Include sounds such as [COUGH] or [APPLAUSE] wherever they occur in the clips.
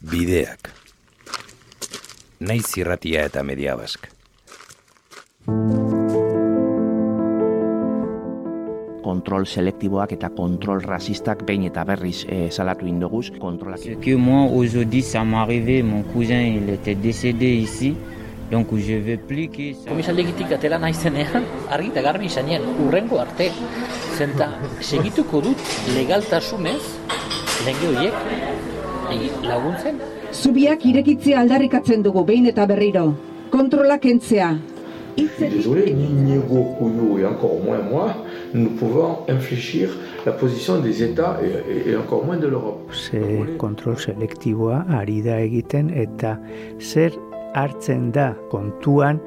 Bideak. Naiz irratia eta media bask. kontrol selektiboak eta kontrol rasistak behin eta berriz e, salatu indoguz kontrolak. Ce que moi aujourd'hui ça m'est arrivé, mon cousin il était décédé ici. Donc je plus que ça... Komisaldegitik atela naizenean, argi eta garbi izanean, urrengo arte. Zenta, segituko dut legaltasunez, lenge horiek laguntzen. Zubiak irekitzea aldarrikatzen dugu behin eta berriro. Kontrolak entzea. Désolé, ni Niego Couillou et encore moins moi, nous pouvons infléchir la position des États et, et encore moins de l'Europe. Ze kontrol selektiboa ari da egiten eta zer hartzen da kontuan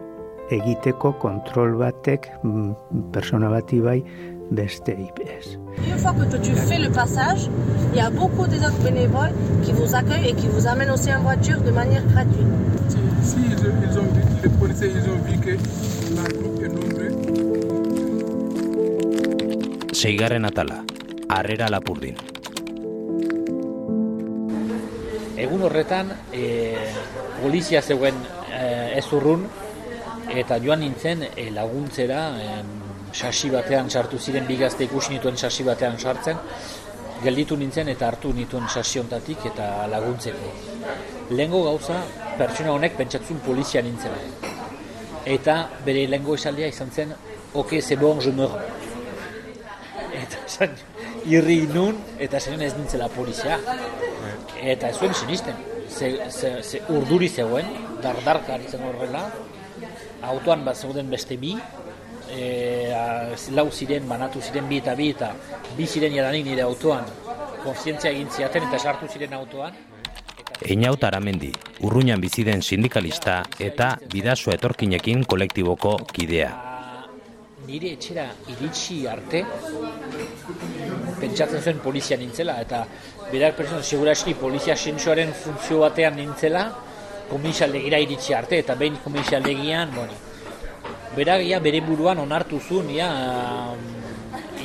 egiteko kontrol batek mm, persona bati bai Une fois que tu fais le passage, il y a beaucoup des autres bénévoles qui vous accueillent et qui vous amènent aussi en voiture de manière gratuite. Si, si ils, ils ont vu, les policiers ils ont vu que la groupe est nombreux. Seigarren atala, harrera lapurdin. Egun horretan, e, polizia zegoen e, ez urrun, eta joan nintzen e, laguntzera, e, sasi batean sartu ziren bigazte ikusi nituen sasi batean sartzen, gelditu nintzen eta hartu nituen sasi ontatik eta laguntzeko. Lengo gauza, pertsona honek pentsatzen polizia nintzen. Eta bere lengo esaldia izan zen, ok, c'est bon, je meurs. Eta esan, irri nun, eta zen ez nintzela polizia. Eta ez zuen sinisten. Ze, ze, ze urduri zegoen, dardarka aritzen horrela, autoan bat zeuden beste bi, e, a, lau ziren, banatu ziren bi eta bi, eta bi ziren jadanik nire autoan, konfientzia egin ziaten eta sartu ziren autoan. Einaut Aramendi, urruñan biziden sindikalista eta bidazo etorkinekin kolektiboko kidea. Nire etxera iritsi arte, pentsatzen zuen polizia nintzela, eta berak pertsona seguraski polizia sentsuaren funtzio batean nintzela, komisalegira iritsi arte, eta behin komisalegian, bueno, berak ia bere buruan onartu zuen, ia,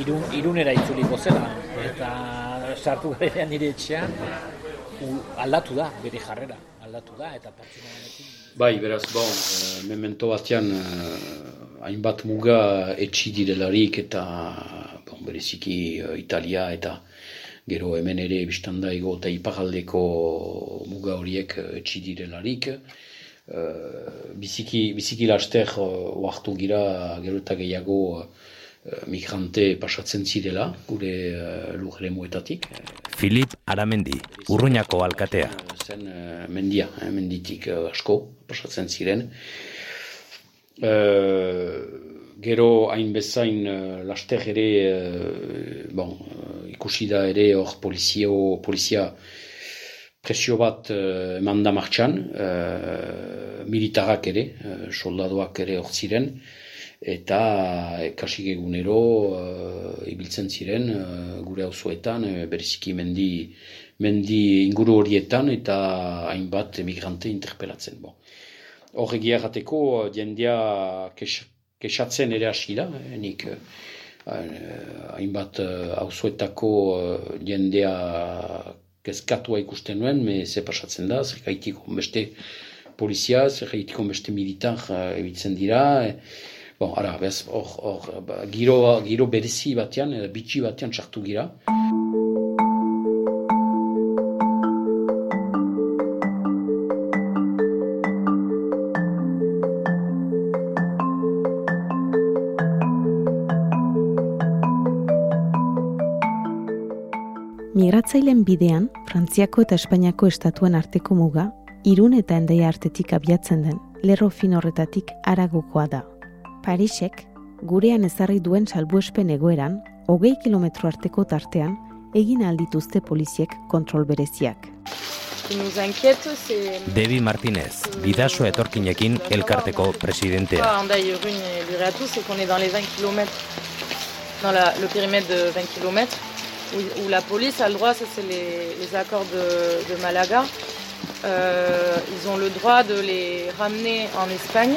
irun, irunera itzuliko zela, eta sartu garean nire etxean, aldatu da, bere jarrera, aldatu da, eta. Bai, beraz, bon, eh, memento batean eh, hainbat muga etxi direlarik eta bon, bereziki eh, Italia eta gero hemen ere biztandaigo eta ipagaldeko muga horiek etxi direlarik. Eh, biziki, biziki laster eh, oartu gira gero eta gehiago eh, migrante pasatzen zirela gure uh, lujere muetatik. Filip Aramendi, urruñako alkatea. Zen eh, mendia, eh, menditik eh, asko pasatzen ziren. Eh, gero hain bezain uh, laster ere, eh, bon, eh, ikusi da ere hor polizio, polizia presio bat uh, eman da martxan, uh, militarak ere, uh, soldadoak ere hor ziren, eta kasik egunero uh, ibiltzen ziren uh, gure auzoetan uh, bereziki mendi, mendi inguru horietan eta hainbat emigrante interpelatzen. Bon. Hor egia jateko, jendea kes, kesatzen ere hasi da, eh, nik eh, hainbat eh, auzoetako eh, jendea kezkatua ikusten nuen, me ze pasatzen da, zer gaitiko beste polizia, zer gaitiko beste militar ebitzen dira, eh, Bon, ara, bez, hor, hor, ba, giro, giro berezi batean, bitxi batean sartu gira. Bidean, Frantziako eta Espainiako estatuen arteko muga, irun eta endaia artetik abiatzen den, lerro fin horretatik aragokoa da. Parisek, gurean ezarri duen salbuespen egoeran, hogei kilometro arteko tartean, egin aldituzte poliziek kontrol bereziak. Debi Martinez, bidazo etorkinekin elkarteko presidentea. Andai urruin biratu, c'est qu'on est dans les 20 km, dans la, le périmètre de 20 km, où, où la police a le droit, ça c'est les, les accords de, de Malaga, euh, ils ont le droit de les ramener en Espagne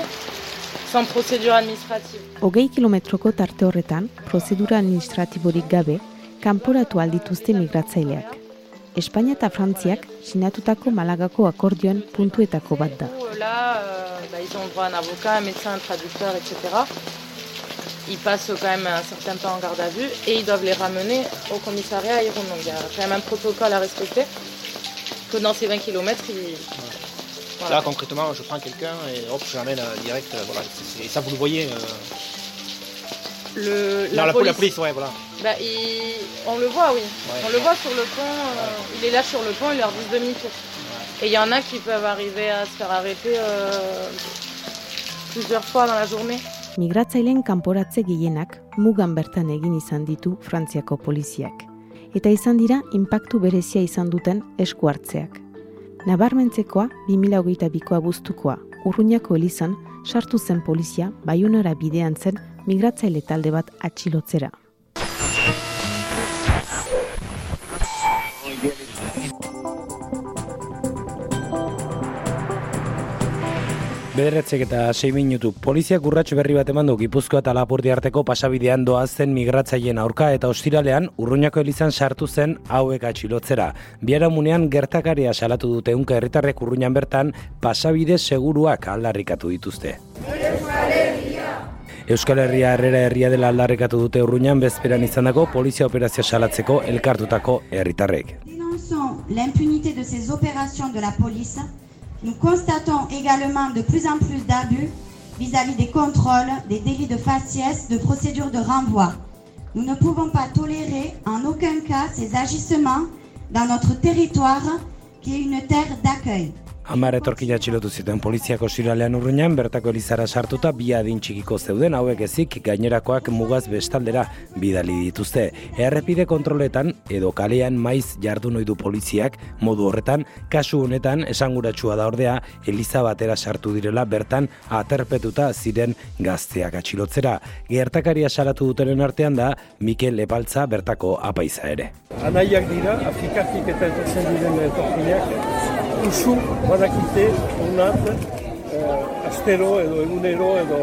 sans procédure administrative. Hogei kilometroko tarte horretan, prozedura administratiborik gabe, kanporatu aldituzte migratzaileak. Espainia eta Frantziak sinatutako Malagako akordioen puntuetako bat da. Là, euh, bah, ils ont droit à un avocat, un médecin, un traducteur, etc. Ils passent quand même un certain temps en garde à vue et ils doivent les ramener au commissariat à Iron. Donc il y a quand même un protocole à respecter. Que dans ces 20 km, ils... Voilà. Là, concrètement, je prends quelqu'un et hop, je l'amène euh, direct. Euh, voilà. Et ça, vous le voyez euh... le, la, non, la, police. la, police. ouais, voilà. Bah, il... On le voit, oui. Ouais. On le voit sur le pont. Euh, il est là sur le pont, il leur dit demi-tour. Et il y en a qui peuvent arriver à se faire arrêter euh, plusieurs fois dans la journée. Migratzaileen kanporatze gehienak mugan bertan egin izan ditu Frantziako poliziak. Eta izan dira inpaktu berezia izan duten esku hartzeak. Nabarmentzekoa 2022ko abuztukoa Urruñako elizan sartu zen polizia baiunara bidean zen migratzaile talde bat atxilotzera. Bederetzek eta 6 minutu. Poliziak urratxo berri bat eman du Gipuzkoa eta Lapurdi arteko pasabidean doa zen migratzaileen aurka eta ostiralean urruñako elizan sartu zen hauek atxilotzera. Biara munean gertakaria salatu dute unka herritarrek urruñan bertan pasabide seguruak aldarrikatu dituzte. Euskal Herria herrera herria dela aldarrikatu dute urruñan bezperan izandako polizia operazio salatzeko elkartutako herritarrek. L'impunité de ces opérations de la police Nous constatons également de plus en plus d'abus vis-à-vis des contrôles, des délits de faciès, de procédures de renvoi. Nous ne pouvons pas tolérer en aucun cas ces agissements dans notre territoire qui est une terre d'accueil. Amar etorkila txilotu zuten poliziako siralean urruinan, bertako elizara sartuta bi adin txikiko zeuden hauek ezik gainerakoak mugaz bestaldera bidali dituzte. Errepide kontroletan edo kalean maiz jardu noidu poliziak modu horretan, kasu honetan esanguratsua da ordea eliza batera sartu direla bertan aterpetuta ziren gazteak atxilotzera. Gertakaria salatu dutenen artean da Mikel Epaltza bertako apaiza ere. Anaiak dira, Afrikatik eta etortzen diren etorkinak, usu badakite unat eh, astero edo egunero edo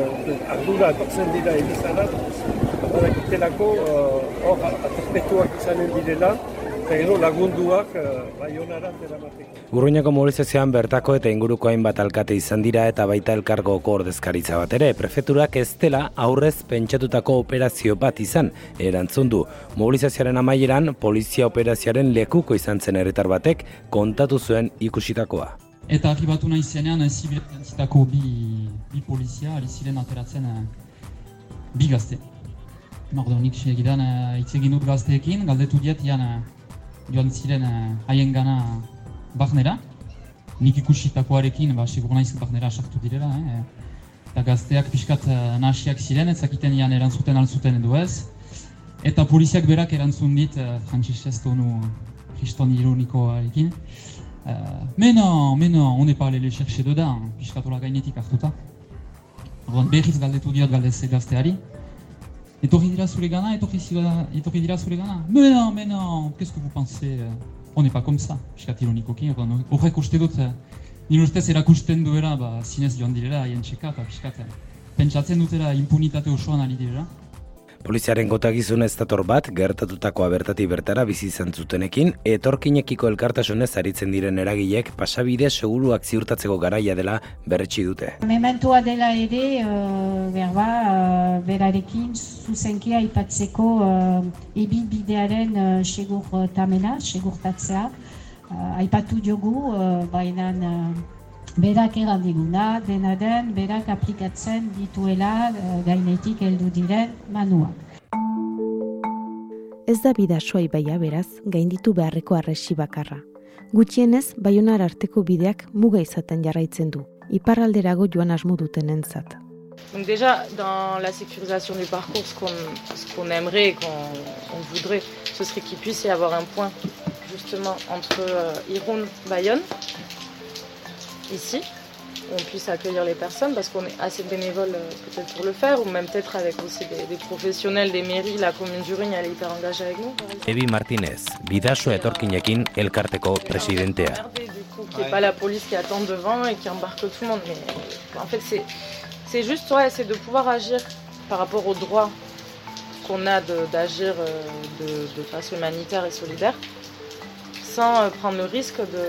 ardura etortzen dira elizarat badakitelako eh, hor uh, aterpetuak izanen direla gero lagunduak uh, baionara teramateko. Urruñako mobilizazioan bertako eta inguruko hainbat alkate izan dira eta baita elkargoko ordezkaritza bat ere. Prefeturak ez dela aurrez pentsatutako operazio bat izan erantzun du. Mobilizazioaren amaieran polizia operazioaren lekuko izan zen herritar batek kontatu zuen ikusitakoa. Eta arribatu nahi zenean, zibilizitako bi, bi polizia, ali ziren ateratzen bi gazte. Nordo, nik segidan hitz egin dut gazteekin, galdetu diet, joan ziren haien gana bagnera. Nik ikusitakoarekin, ba, segur naiz bagnera sartu direla. Eh? Eta gazteak pixkat uh, nahasiak ziren, ez zakiten ian erantzuten alzuten edo ez. Eta poliziak berak erantzun dit, uh, Francis ez tonu kriston ironikoarekin. Uh, mais non, mais non, on n'est pas allé les chercher dedans, pixkat ola gainetik hartuta. Berriz galdetu diot galdez gazteari. Etorri dira zure gana, etorri, etorri dira zure gana. Mais non, mais non, qu'est-ce que vous pensez on n'est pas comme ça, piskat ironikoki, horrek uste dut, nire ustez erakusten duela, ba, zinez joan direla, haien txeka, eta piskat, pentsatzen dutela impunitate osoan ari direla. Poliziaren gotagizun ez dator bat, gertatutakoa bertati bertara bizi izan zutenekin, etorkinekiko elkartasunez aritzen diren eragilek pasabide seguruak ziurtatzeko garaia dela berretsi dute. Mementoa dela ere, uh, berba, uh, berarekin zuzenki aipatzeko uh, ebilbidearen uh, segur tamena, segurtatzea. Uh, aipatu diogu, uh, bainan uh, berak eran diguna, dena den, berak aplikatzen dituela uh, gainetik heldu diren manua. Ez da bidasoa ibaia beraz, gainditu beharreko arresi bakarra. Gutxienez, baionar arteko bideak muga izaten jarraitzen du, iparralderago joan asmo duten entzat. Donc déjà, dans la sécurisation du parcours, ce qu'on qu aimerait, qu'on on voudrait, ce serait qu'il puisse y avoir un point justement entre euh, Iroun, Bayonne, ici, où on puisse accueillir les personnes, parce qu'on est assez bénévole euh, peut-être pour le faire, ou même peut-être avec aussi des, des, professionnels des mairies, la commune du Ring, elle est hyper engagée avec nous. Ebi Martinez, bidaso etorkinekin elkarteko presidentea. Du coup, qu'il n'y ait pas la police qui attend devant et qui embarque tout le monde. Mais en fait, c'est juste, ouais, c'est de pouvoir agir par rapport aux droits qu'on a d'agir de, euh, de, de façon humanitaire et solidaire. sans euh, prendre le risque de.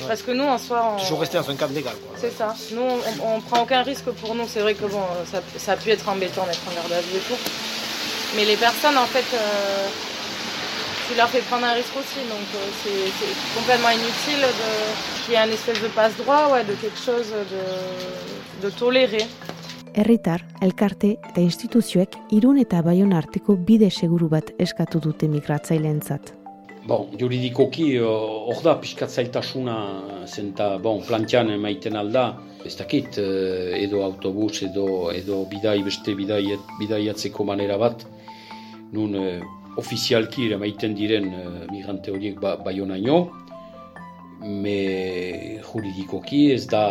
Ouais. Parce que nous, en soi. On... Toujours rester dans un cadre légal. C'est ça. Nous, on, on, prend aucun risque pour nous. C'est vrai que bon, ça, ça, a pu être embêtant d'être en garde à vue et tout. Mais les personnes, en fait, euh, tu leur fais prendre un risque aussi. Donc, euh, c'est complètement inutile qu'il y ait un espèce de passe-droit, ouais, de quelque chose de, de toléré. Herritar, elkarte eta instituzioek irun eta baion arteko bide seguru bat eskatu dute migratzaileentzat. Bon, juridikoki hor da pixkat zailtasuna zenta bon, plantian emaiten alda, ez dakit edo autobus edo, edo bidai beste bidai, bidaiatzeko manera bat, nun ofizialki emaiten diren migrante horiek ba, baionaino, me juridikoki ez da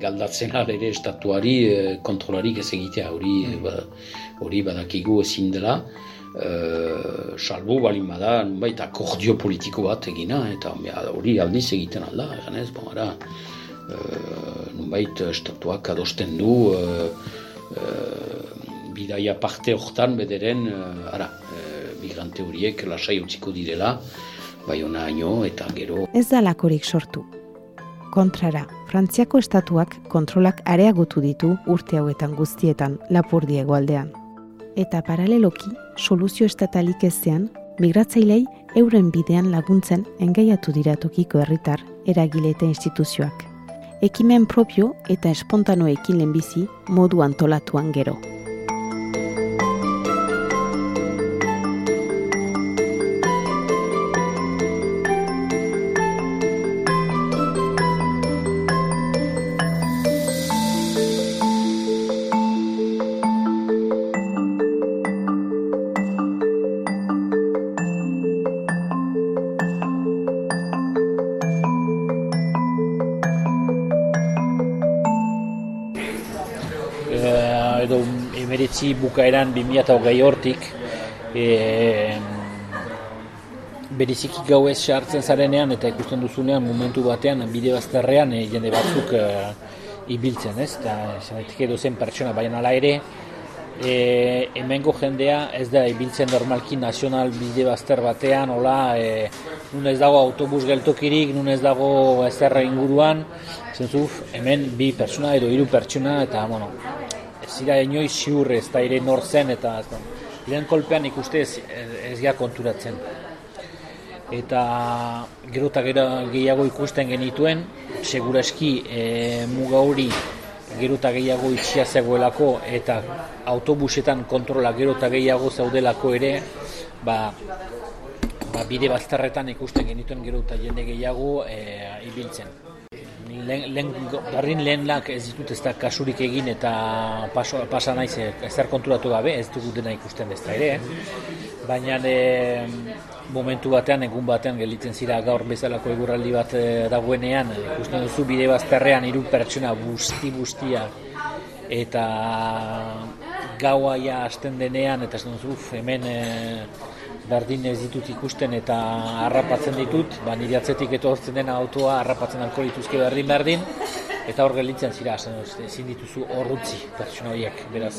galdatzen ere estatuari kontrolarik ez egitea hori hori badakigu ezin dela. Uh, salbu balin bada nunbait akordio politiko bat egina eta hori aldiz egiten alda ganez, bon, ara, uh, nunbait estatuak adosten du uh, uh, bidaia parte hortan bederen ara, uh, migrante horiek lasai utziko direla bai ona eta gero ez da lakorik sortu kontrara, Frantziako estatuak kontrolak areagotu ditu urte hauetan guztietan lapurdiego aldean. Eta paraleloki, soluzio estatalik ezean, migratzailei euren bidean laguntzen engaiatu dira tokiko herritar eragile eta instituzioak. Ekimen propio eta espontanoekin lehenbizi modu antolatuan gero. Bukaeran 2008 hortik e, beriziki gau ez sartzen zarenean eta ikusten duzunean momentu batean bide bazterrean e, jende batzuk e, ibiltzen ez? Eta zanetik edo zen pertsona baina ala ere e, hemengo jendea ez da ibiltzen normalki nazional bide bazter batean hola e, nun ez dago autobus geltokirik nun ez dago ezerra inguruan zentzuf hemen bi pertsona edo hiru pertsona eta bueno, zira inoiz ziur ez da ere nor zen eta ez lehen kolpean ikuste ez, ez gea konturatzen. Eta gero eta gehiago ikusten genituen, segura eski e, muga hori gero eta gehiago itxia zegoelako eta autobusetan kontrola gero eta gehiago zaudelako ere, ba, ba bide bazterretan ikusten genituen gero eta jende gehiago e, ibiltzen lehen, lehen, lehen lak ez ditut ez da kasurik egin eta paso, pasa naiz ezer konturatu gabe, ez dugu dena ikusten ez da ere. Baina e, momentu batean, egun batean, gelditzen zira gaur bezalako egurraldi bat e, dagoenean, ikusten duzu bide bazterrean hiru pertsona busti bustia eta gaua ja hasten denean, eta ez duzu, hemen e, berdin ez ditut ikusten eta harrapatzen ditut, ba nire atzetik etortzen dena autoa harrapatzen alko dituzke berdin berdin, eta hor gelitzen zira, ezin dituzu horrutzi pertsona horiek, beraz,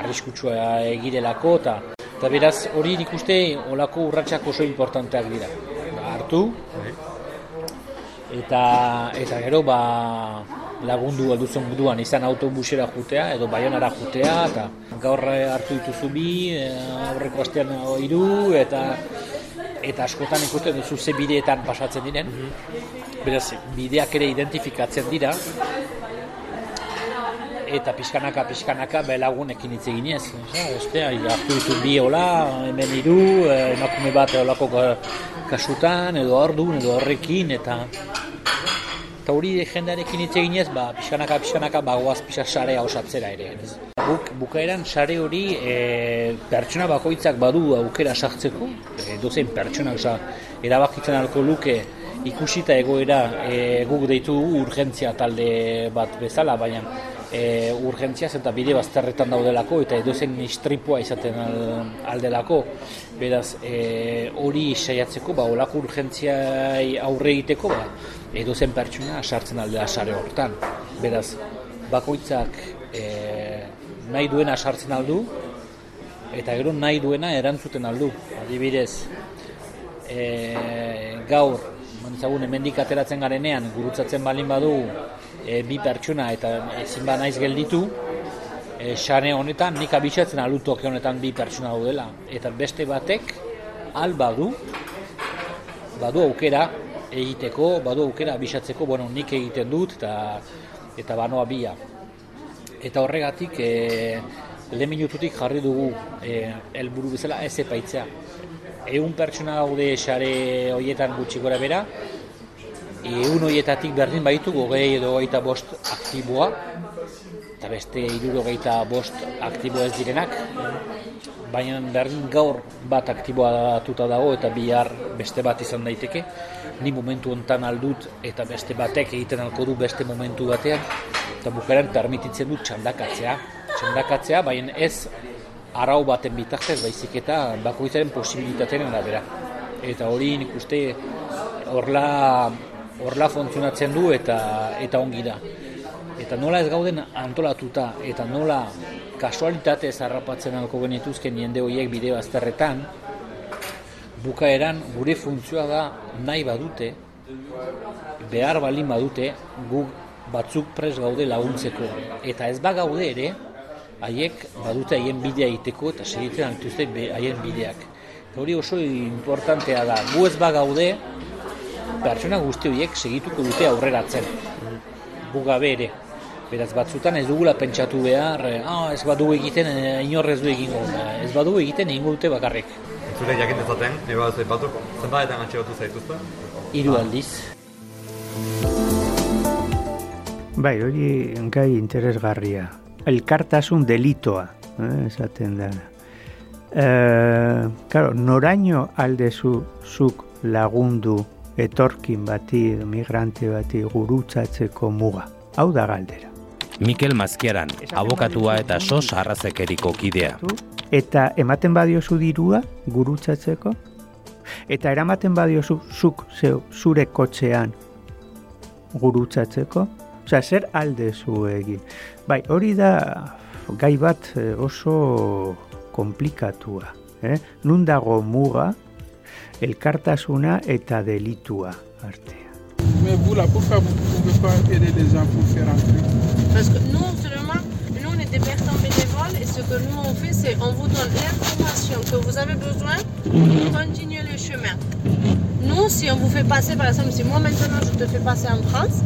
arriskutsua egirelako, eta, eta beraz hori nik uste olako urratxak oso importanteak dira. Ba, hartu, eta, eta gero ba, lagundu alduzun buduan izan autobusera jutea edo baionara jutea eta gaur hartu dituzu bi eh, aurreko astean hiru eta eta askotan ikusten duzu ze bideetan pasatzen diren. Beraz bideak ere identifikatzen dira. Eta pixkanaka pixkanaka belagunekin hitz eginez beste hartu ditu bi hola hemen hiru eh, emakume bat holako kasutan edo ordun edo horrekin eta eta hori jendearekin hitz eginez, ba, pixkanaka, pixkanaka, bagoaz pixak sarea osatzera ere. Buk, bukaeran sare hori e, pertsona bakoitzak badu aukera sartzeko, e, dozen pertsona osa, erabakitzen alko luke ikusita egoera e, guk deitu urgentzia talde bat bezala, baina e, urgentzia eta bide bazterretan daudelako eta edozen istripua izaten aldelako. Beraz, e, hori saiatzeko, ba, olako urgentziai aurre egiteko, ba, edo zen pertsuna sartzen aldea sare hortan. Beraz, bakoitzak e, nahi duena sartzen aldu, eta gero nahi duena erantzuten aldu. Adibidez, e, gaur, mantzagun, hemendik ateratzen garenean, gurutzatzen balin badu e, bi pertsona eta ezin ba naiz gelditu, e, xane honetan, nik abitxatzen alutoke honetan bi pertsona daudela. Eta beste batek, al badu, badu aukera egiteko, badu aukera abixatzeko, bueno, nik egiten dut eta eta banoa bia. Eta horregatik, e, lehen minututik jarri dugu e, elburu bezala ez epaitzea. Egun pertsona gaude esare horietan gutxi gora bera, egun horietatik berdin baitu gogei edo gaita bost aktiboa, eta beste iruro gaita bost aktibo ez direnak, baina berdin gaur bat aktiboa datuta dago eta bihar beste bat izan daiteke, ni momentu hontan aldut eta beste batek egiten alko du beste momentu batean, eta bukaren permititzen dut txandakatzea, txandakatzea, baina ez arau baten bitartez baizik eta bakoitzaren posibilitateen arabera. Eta hori nik uste horla, horla funtzionatzen du eta eta ongi da. Eta nola ez gauden antolatuta eta nola kasualitate zarrapatzen alko genituzken jende horiek bide bazterretan, bukaeran gure funtzioa da nahi badute, behar balin badute, guk batzuk pres gaude laguntzeko. Eta ez bagaude ere, haiek badute haien bidea egiteko eta segitzen altuzte haien bideak. Hori oso importantea da, gu ez bagaude, pertsona guzti horiek segituko dute aurreratzen. Gu gabe ere. Beraz batzutan ez dugula pentsatu behar, ah, ez badu egiten, eh, inorrez du egingo. Ez badu egiten egingo dute bakarrik. Zure jakin dezaten, eba zait batuk, zenbaetan atxegatu zaituzte? Hiru aldiz. Bai, hori gai interesgarria. Elkartasun delitoa, eh, esaten da. Eh, claro, noraino aldezu zuk lagundu etorkin bati, migrante bati gurutzatzeko muga. Hau da galdera. Mikel Mazkiaran, abokatua eta sos arrazekeriko kidea. Eta ematen badiozu dirua gurutzatzeko? Eta eramaten badiozu zuk zeu, zure kotxean gurutzatzeko? Osea, zer alde zu egin? Bai, hori da gai bat eh, oso komplikatua. Eh? Nun dago muga, elkartasuna eta delitua artea. Mais vous là, pourquoi vous ne pouvez pas aider les gens pour faire entrer Parce que nous, seulement, nous on est des personnes bénévoles et ce que nous on fait, c'est on vous donne l'information que vous avez besoin pour continuer le chemin. Nous, si on vous fait passer, par exemple, si moi maintenant je te fais passer en France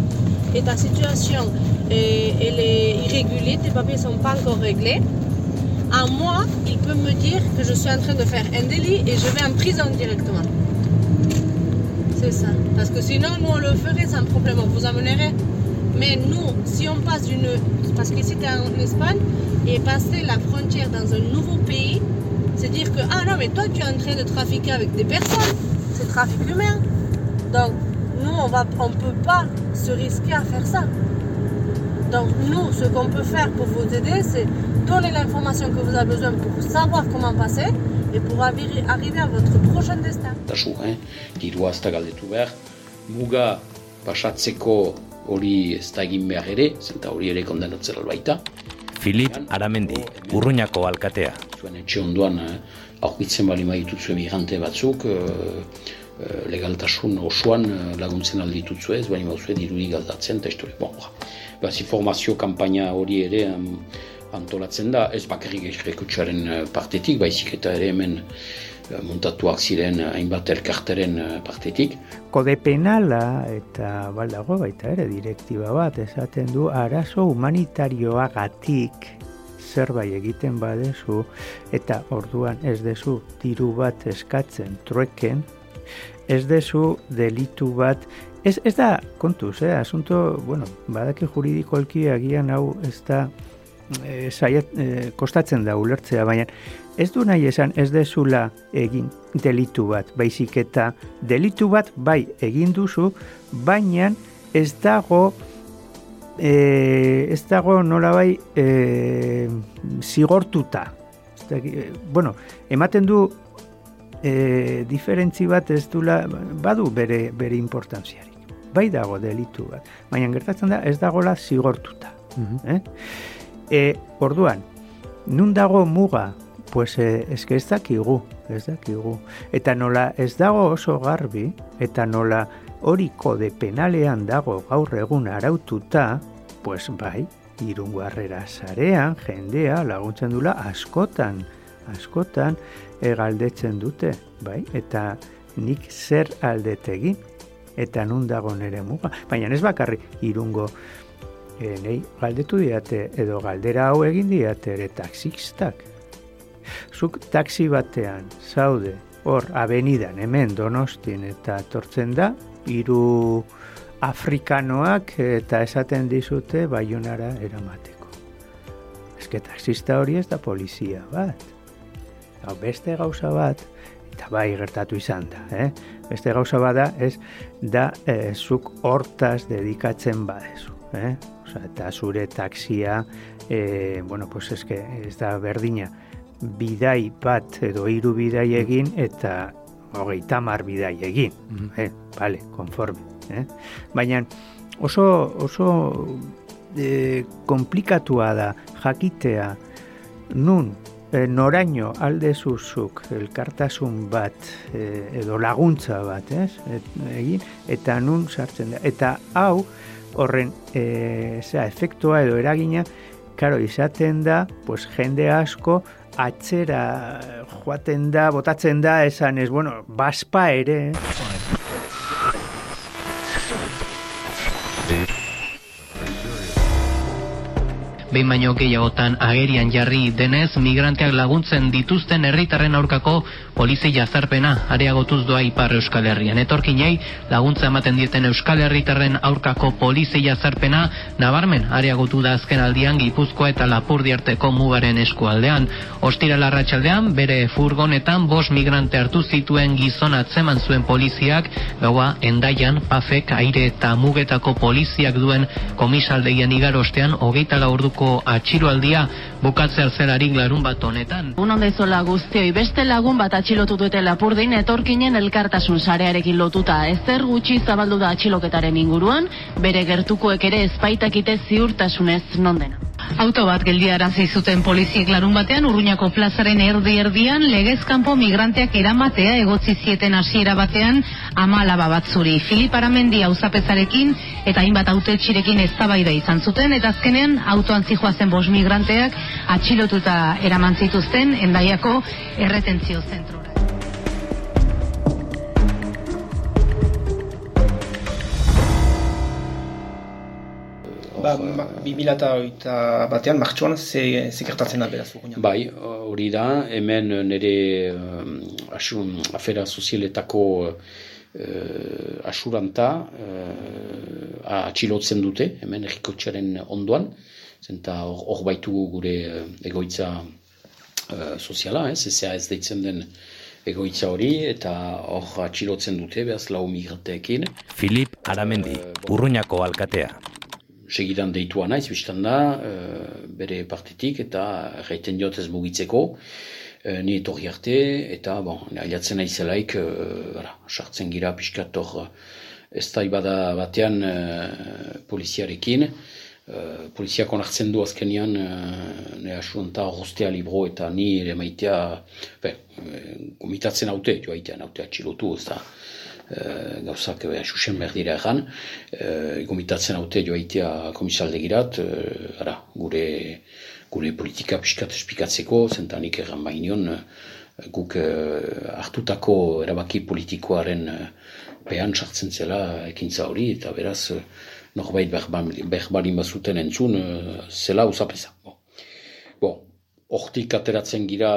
et ta situation elle est irrégulière, tes papiers ne sont pas encore réglés, à moi, il peut me dire que je suis en train de faire un délit et je vais en prison directement. C'est ça. Parce que sinon, nous, on le ferait sans problème, on vous amènerait. Mais nous, si on passe d'une... Parce tu es en Espagne, et passer la frontière dans un nouveau pays, c'est dire que, ah non, mais toi, tu es en train de trafiquer avec des personnes. C'est trafic humain. Donc, nous, on va, on peut pas se risquer à faire ça. Donc, nous, ce qu'on peut faire pour vous aider, c'est donner l'information que vous avez besoin pour savoir comment passer et pour arriver à votre prochain destin. Pasatzeko hori ez da egin behar ere, zenta hori ere kondenatzera baita. Filip Aramendi, urruñako alkatea. Zuen etxe ondoan, eh, aurkitzen bali maitutzu emigrante batzuk, eh, eh, legaltasun osoan laguntzen alditutzu ez, baina bauzue dirudi galdatzen, eta histori. Bon, ba. Baz, informazio kampaina hori ere antolatzen da, ez bakarrik egrekutsaren eh, partetik, baizik eta ere hemen montatuak ziren eh, hainbat elkarteren partetik. Kode penala eta baldago baita ere direktiba bat esaten du arazo humanitarioagatik zerbait egiten badezu eta orduan ez dezu diru bat eskatzen trueken, ez dezu delitu bat Ez, ez da, kontuz, eh? asunto, bueno, badaki juridikoalki agian hau ez da e, zaiet, e, kostatzen da ulertzea, baina ez du nahi esan ez dezula egin delitu bat, baizik eta delitu bat bai egin duzu, baina ez dago e, ez dago nola bai e, zigortuta. Da, e, bueno, ematen du e, diferentzi bat ez dula, badu bere, bere importantziari bai dago delitu bat. Baina gertatzen da ez dagola zigortuta. Mm eh? E, orduan, nun dago muga Pues eh, eske ez dakigu, ez dakigu. Eta nola ez dago oso garbi, eta nola hori kode penalean dago gaur egun araututa, pues bai, irungo harrera zarean, jendea laguntzen dula askotan, askotan egaldetzen dute, bai, eta nik zer aldetegin, eta nun dago nere muga. Baina ez bakarri irungo e, nei galdetu diate edo galdera hau egin diate ere taxistak. Zuk taxi batean zaude hor abenidan hemen donostin eta tortzen da hiru afrikanoak eta esaten dizute baionara eramateko. Eske taxista hori ez da polizia bat. Hau beste gauza bat, eta bai gertatu izan da, eh? beste gauza bada ez da e, zuk hortaz dedikatzen badezu. Eh? Osa, eta zure taxia, e, bueno, pues eske, ez da berdina, bidai bat edo hiru bidai egin eta hogei tamar bidai egin. Mm eh? Vale, konforme. Eh? Baina oso, oso e, komplikatua da jakitea nun e, noraino alde zuzuk elkartasun bat e, edo laguntza bat, ez? egin, eta nun sartzen da. Eta hau, horren e, zera, efektua edo eragina, karo, izaten da, pues, jende asko atzera joaten da, botatzen da, esan ez, bueno, baspa ere, behin baino gehiagotan agerian jarri denez migranteak laguntzen dituzten herritarren aurkako polizei jazarpena areagotuz doa ipar Euskal Herrian. Etorkinei laguntza ematen dieten Euskal Herritarren aurkako polizei jazarpena nabarmen areagotu da azken aldian Gipuzkoa eta Lapurdi arteko mugaren eskualdean. Ostira larratxaldean bere furgonetan bos migrante hartu zituen gizon atzeman zuen poliziak gaua endaian, pafek, aire eta mugetako poliziak duen komisaldegian igarostean hogeita laurduko atxiloaldia bukatzea zelarik larun bat honetan. Un ondezola guztioi beste lagun bat atxilotu dute lapurdin etorkinen elkartasun sarearekin lotuta. Ezer gutxi zabaldu da atxiloketaren inguruan, bere gertukoek ere ezpaitakite ziurtasunez nondena. Auto bat geldiarazi zuten poliziek larun batean Urruñako plazaren erdi erdian legezkanpo migranteak eramatea egotzi zieten hasiera batean amalaba batzuri. Filip Aramendi auzapezarekin eta hainbat autetxirekin eztabaida izan zuten eta azkenean autoan zijoazen bos migranteak atxilotuta eraman zituzten endaiako erretentzio zentro. Ba, ba, bi eta batean, martxuan, ze, ze kertatzen da beraz Bai, hori da, hemen nire uh, asun, afera sozialetako uh, asuranta uh, atxilotzen dute, hemen errikotxaren ondoan, zenta hor baitu gure egoitza uh, soziala, ez, ez ez deitzen den egoitza hori, eta hor atxilotzen dute, behaz lau migrateekin. Filip Aramendi, urruñako alkatea segidan deitua naiz, biztan da, e, bere partitik eta reiten diot ez mugitzeko, e, ni etorri arte, eta, bon, ailatzen naizelaik, e, sartzen gira piskat hor, ez da ibada batean e, poliziarekin, e, poliziak onartzen du azkenian, e, ne asuanta rostea libro eta ni ere maitea, be, komitatzen haute, joa itean haute atxilotu, ez da, e, gauzak e, susen behar dira egan, e, gomitatzen haute joaitea komisalde girat, e, gure, gure politika piskat espikatzeko, zentanik egan bainion, guk e, hartutako erabaki politikoaren e, pean sartzen zela ekintza hori, eta beraz, norbait behar balin bazuten entzun, zela usapesa. Bo, hortik ateratzen gira,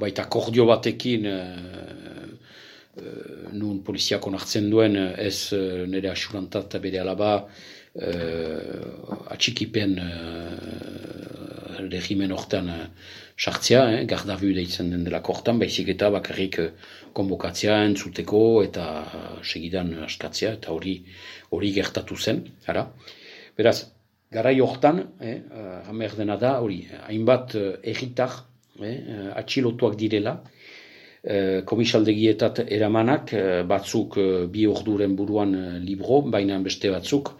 baita akordio batekin, uh, nun poliziak onartzen duen ez uh, nire asurantat eta bere alaba uh, atxikipen uh, regimen hortan uh, sartzea, eh, gardabu deitzen den dela kortan, baizik eta bakarrik uh, konbokatzea entzuteko eta segidan askatzea eta hori hori gertatu zen, ara. Beraz, garai hortan, eh, uh, dena da, hori, hainbat uh, egitar, eh, atxilotuak direla, e, komisaldegietat eramanak, eh, batzuk e, bi orduren buruan libro, baina beste batzuk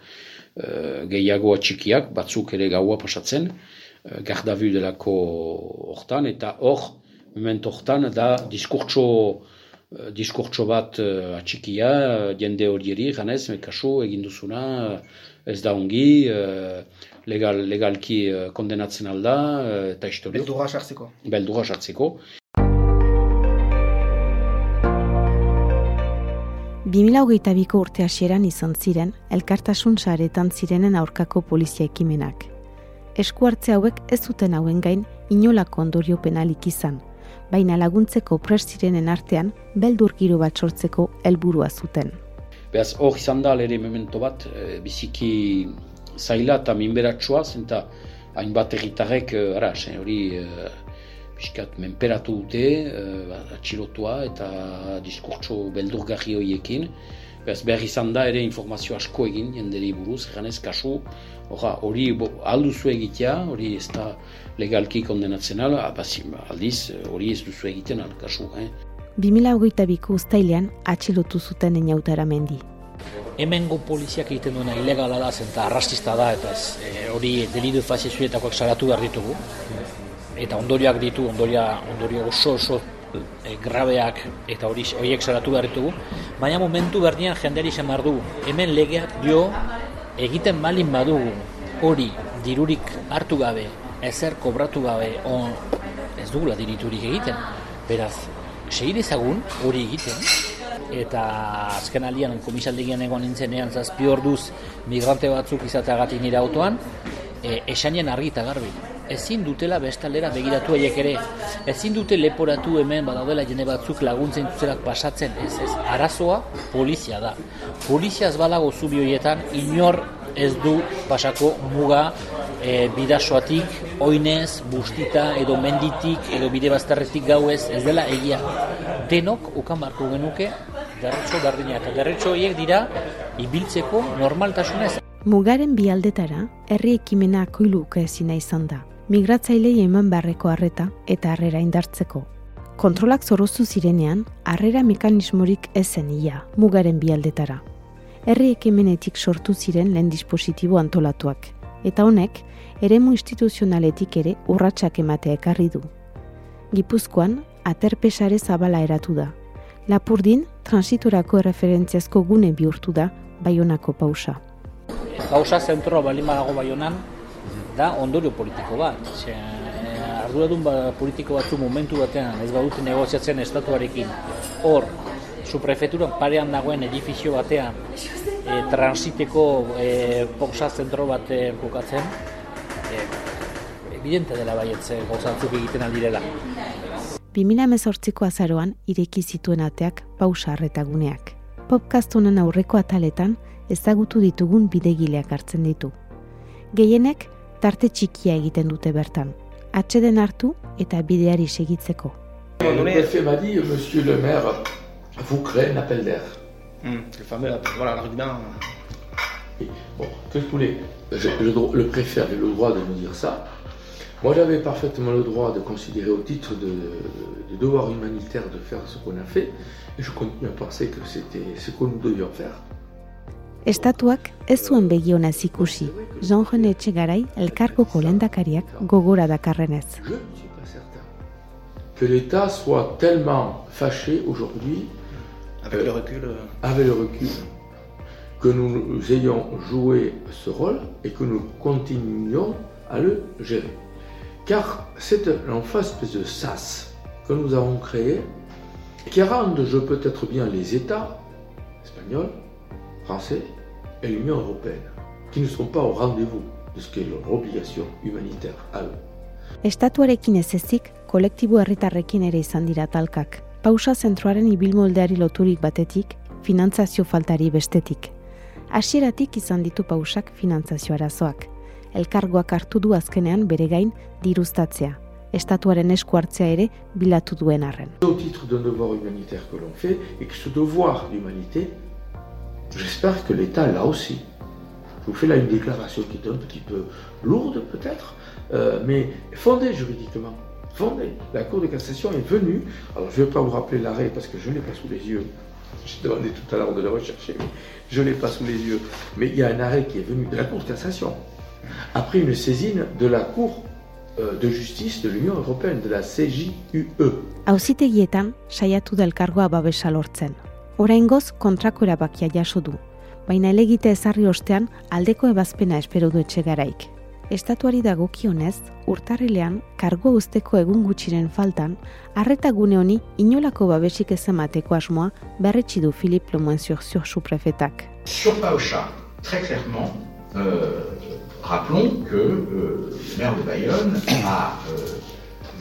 e, gehiago atxikiak, batzuk ere gaua pasatzen, uh, gardabu delako hortan, eta hor, moment hortan, da diskurtso, diskurtso bat uh, atxikia, jende horieri, ganez, kasu, egin duzuna, ez da ongi, legal, legalki uh, kondenatzen alda, uh, eta historio. Beldurra sartzeko. Beldurra sartzeko. 2008ko urte hasieran izan ziren, elkartasun saretan zirenen aurkako polizia ekimenak. Esku hartze hauek ez zuten hauen gain inolako ondorio penalik izan, baina laguntzeko prest zirenen artean beldur giro bat sortzeko helburua zuten. Beaz, hor izan da ere memento bat, e, biziki zaila eta minberatsua, zenta hainbat egitarrek, ara, hori e, piskat menperatu dute, uh, atxilotua eta diskurtso beldurgarri horiekin. Beraz, behar izan da ere informazio asko egin, jenderi buruz, ez kasu, hori alduzu egitea, hori ez da legalki kondenatzen ala, aldiz hori ez duzu egiten al, kasu. Eh? 2008ko ustailean atxilotu zuten enautara mendi. Hemengo poliziak egiten duena ilegala da, zenta arrastista da, eta ez, e, hori delidu fazizuetakoak salatu behar ditugu eta ondorioak ditu, ondoria, ondorio oso oso e, grabeak eta hori horiek salatu behar ditugu, baina momentu berdian jenderi izan du, hemen legeak dio egiten malin badugu hori dirurik hartu gabe, ezer kobratu gabe, on, ez dugula diriturik egiten, beraz, segi dezagun hori egiten, eta azken aldian komisaldegian egon nintzenean zazpi orduz migrante batzuk izateagatik nire autoan, e, esanien argi eta garbi ezin dutela bestalera begiratu haiek ere. Ezin dute leporatu hemen badaudela jene batzuk laguntzen dutelak pasatzen, ez ez. Arazoa polizia da. Polizia ez balago zubi horietan inor ez du pasako muga e, bidasoatik, oinez, bustita edo menditik edo bide bazterretik gauez ez dela egia. Denok ukan barko genuke derretxo berdina eta derretxo horiek dira ibiltzeko normaltasunez. Mugaren bialdetara, herri ekimena koiluka ezina izan da migratzailei eman beharreko harreta eta harrera indartzeko. Kontrolak zorrozu zirenean, harrera mekanismorik ezen ia, mugaren bialdetara. Herri ekemenetik sortu ziren lehen dispositibo antolatuak, eta honek, eremu instituzionaletik ere urratsak ematea ekarri du. Gipuzkoan, aterpesare zabala eratu da. Lapurdin, transitorako referentziazko gune bihurtu da, baionako pausa. Pausa zentroa balimarago baionan, da ondorio politiko bat. Ze, eh, arduradun ba, politiko batzu momentu batean ez badute negoziatzen estatuarekin hor, su prefeturan parean dagoen edifizio batean e, transiteko e, poxa zentro bat e, bukatzen, e, evidente dela baietze gauzatzuk egiten aldirela. 2018ko azaroan ireki zituen ateak pausa harretaguneak. Podcast honen aurreko ataletan ezagutu ditugun bidegileak hartzen ditu. Gehienek tarte txikia egiten dute bertan. Atxeden hartu eta bideari segitzeko. Le préfet m'a dit, monsieur le maire, vous créez un appel d'air. Hmm, le fameux, voilà, l'argument. Bon, qu'est-ce que vous voulez le, le préfet avait le droit de nous dire ça. Moi, j'avais parfaitement le droit de considérer au titre de, de, devoir humanitaire de faire ce qu'on a fait, et je continue à penser que c'était ce que nous devions faire. Estatuak ez zuen begionaz ikusi, Jean René Etxegarai elkargoko lendakariak gogora dakarrenez. Que l'État soit tellement fâché aujourd'hui avec le recul euh, avec le recul que nous ayons joué ce rôle et que nous continuions à le gérer. Car c'est en face de sas que nous avons créé qui rendent, je peut-être bien, les États espagnols, français et l'Union européenne, qui ne sont pas au rendez-vous de ce qu'est leur obligation humanitaire à eux. Estatuarekin ez ezik, kolektibo herritarrekin ere izan dira talkak. Pausa zentroaren ibilmoldeari loturik batetik, finantzazio faltari bestetik. Hasieratik izan ditu pausak finantzazio arazoak. Elkargoak hartu du azkenean bere gain diruztatzea. Estatuaren esku hartzea ere bilatu duen arren. Au titre d'un devoir humanitaire que l'on fait, et que ce devoir d'humanité J'espère que l'État là aussi. Je vous fais là une déclaration qui est un petit peu lourde peut-être, euh, mais fondée juridiquement. Fondée. La Cour de cassation est venue. Alors je ne vais pas vous rappeler l'arrêt parce que je ne l'ai pas sous les yeux. [LAUGHS] J'ai demandé tout à l'heure de le rechercher, mais je ne l'ai pas sous les yeux. Mais il y a un arrêt qui est venu de la Cour de cassation. Après une saisine de la Cour euh, de justice de l'Union européenne, de la CJUE. Oraingoz kontrako erabakia jaso du, baina elegite ezarri ostean aldeko ebazpena espero du etxegaraik. Estatuari dagokionez, urtarrilean kargo usteko egun gutxiren faltan, arreta gune honi inolako babesik ez emateko asmoa berretsi du Philippe Lemoine-sur-Sur su prefetak. Sur Paocha, très clairement, euh, rappelons que euh, le maire de Bayonne a euh,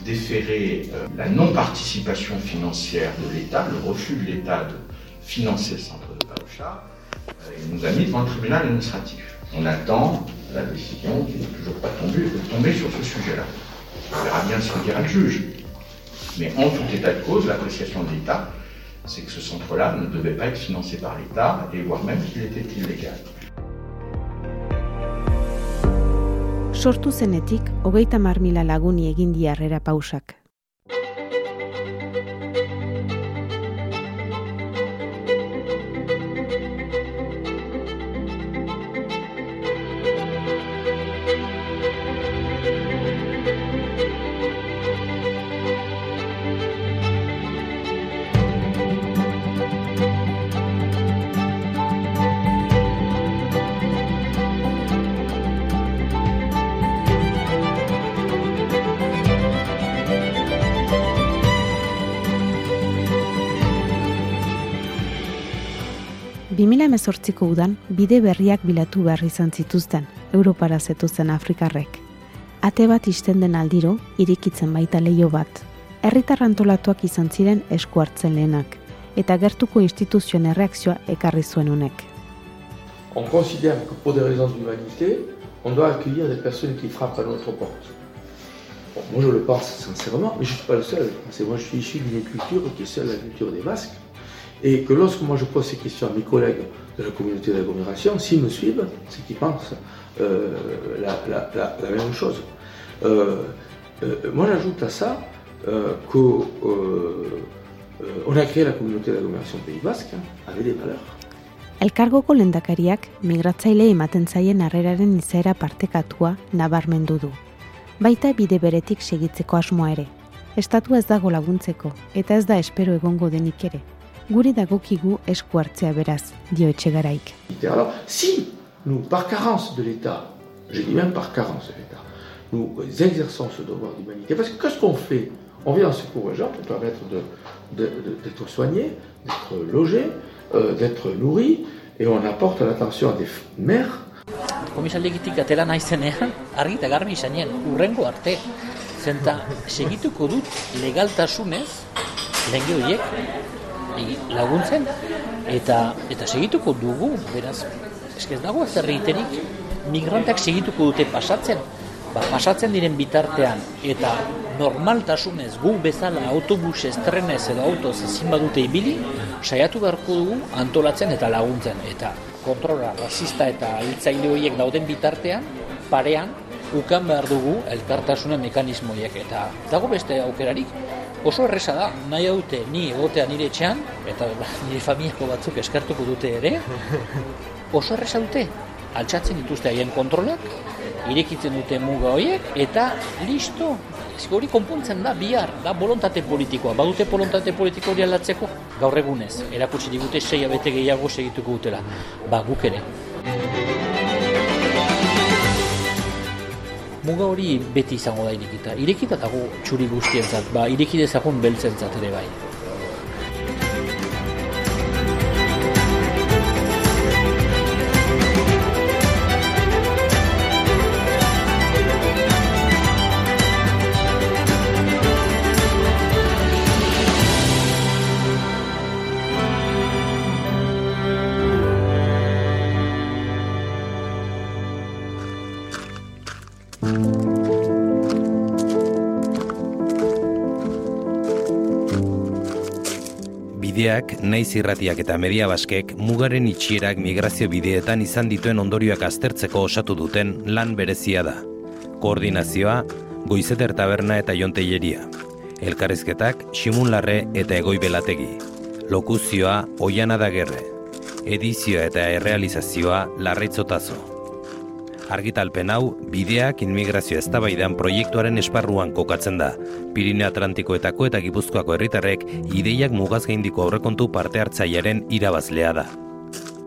déféré euh, la non-participation financière de l'État, le refus de l'État de financer le centre de Paocha, euh, il nous a mis devant le tribunal administratif. On attend la décision qui n'est toujours pas tombée, tombée sur ce sujet-là. On verra bien ce que dira le juge. Mais en tout état de cause, l'appréciation de l'État, c'est que ce centre-là ne devait pas être financé par l'État, et voire même qu'il était illégal. Sortu zenetik, hogeita mar mila laguni egin diarrera pausak. Bimila emezortziko udan, bide berriak bilatu behar izan zituzten, Europara zetuzten Afrikarrek. Ate bat isten den aldiro, irikitzen baita leio bat. Herritar antolatuak izan ziren esku hartzen lehenak, eta gertuko instituzioen erreakzioa ekarri zuen honek. On considère que pour des raisons d'humanité, on doit accueillir des personnes qui frappent à notre porte. Bon, moi je le pense sincèrement, mais je ne suis pas le seul. C'est moi je suis issu d'une culture qui est celle la culture des Basques. Et que lorsque moi je pose ces questions à mes collègues de la communauté d'agglomération, s'ils me suivent, c'est qu'ils pensent euh, la, la, la, la, même chose. Euh, euh, moi j'ajoute à ça euh, qu'on euh, a créé la communauté d'agglomération Pays Basque avec des valeurs. Elkargoko lendakariak migratzaile ematen zaien harreraren izaera partekatua nabarmendu du. Baita bide beretik segitzeko asmoa ere. Estatua ez dago laguntzeko, eta ez da espero egongo denik ere. Guri dagokigu esku hartzea beraz, dio etxegaraik. Alors, si nous, par carence de l'État, je dis même par carence de l'État, nous exerçons ce devoir d'humanité, parce que qu'est-ce qu'on fait? On vient en secours aux gens pour permettre d'être soignés, d'être logés, euh, d'être nourris, et on apporte l'attention à des mères. Komisaldegitik atera naizenean, argi eta garbi izanen, urrengo arte. Zenta, segituko dut legaltasunez, lenge horiek, laguntzen, eta eta segituko dugu, beraz, eske ez dago zer egiterik, migranteak segituko dute pasatzen, ba, pasatzen diren bitartean, eta normaltasunez gu bezala autobus estrenez edo autoz ezin badute ibili, saiatu beharko dugu antolatzen eta laguntzen. Eta kontrola rasista eta hiltzaile horiek dauden bitartean, parean, ukan behar dugu elkartasunen mekanismoiek. Eta dago beste aukerarik, oso erresa da, nahi dute ni egotea nire etxean, eta [LAUGHS] nire familiako batzuk eskartuko dute ere, [LAUGHS] oso erresa dute, altxatzen dituzte haien kontrolak, irekitzen dute muga horiek, eta listo, hori konpontzen da, bihar, da bolontate politikoa, badute bolontate politiko hori aldatzeko, gaur egunez, erakutsi digute sei abete gehiago segituko dutela, ba guk ere. Muga hori beti izango da irekita. Irekita dago txuri guztientzat, ba, ireki dezagun beltzentzat ere bai. Bideak, naiz irratiak eta media baskek mugaren itxierak migrazio bideetan izan dituen ondorioak aztertzeko osatu duten lan berezia da. Koordinazioa, goizeter taberna eta jonteieria. Elkarrizketak, simunlarre eta egoi belategi. Lokuzioa, oiana da gerre. Edizioa eta errealizazioa, larritzotazo. Argitalpen hau, bideak inmigrazio eztabaidan proiektuaren esparruan kokatzen da. Pirineo Atlantikoetako eta Gipuzkoako herritarrek ideiak mugaz gaindiko aurrekontu parte hartzailearen irabazlea da.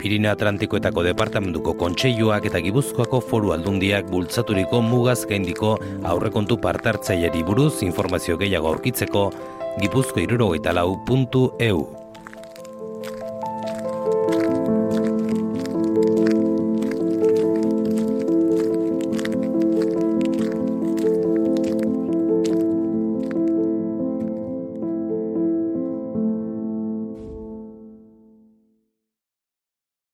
Pirineo Atlantikoetako departamentuko kontseiluak eta Gipuzkoako foru aldundiak bultzaturiko mugaz gaindiko aurrekontu parte hartzaileri buruz informazio gehiago aurkitzeko gipuzko irurogeita lau.eu.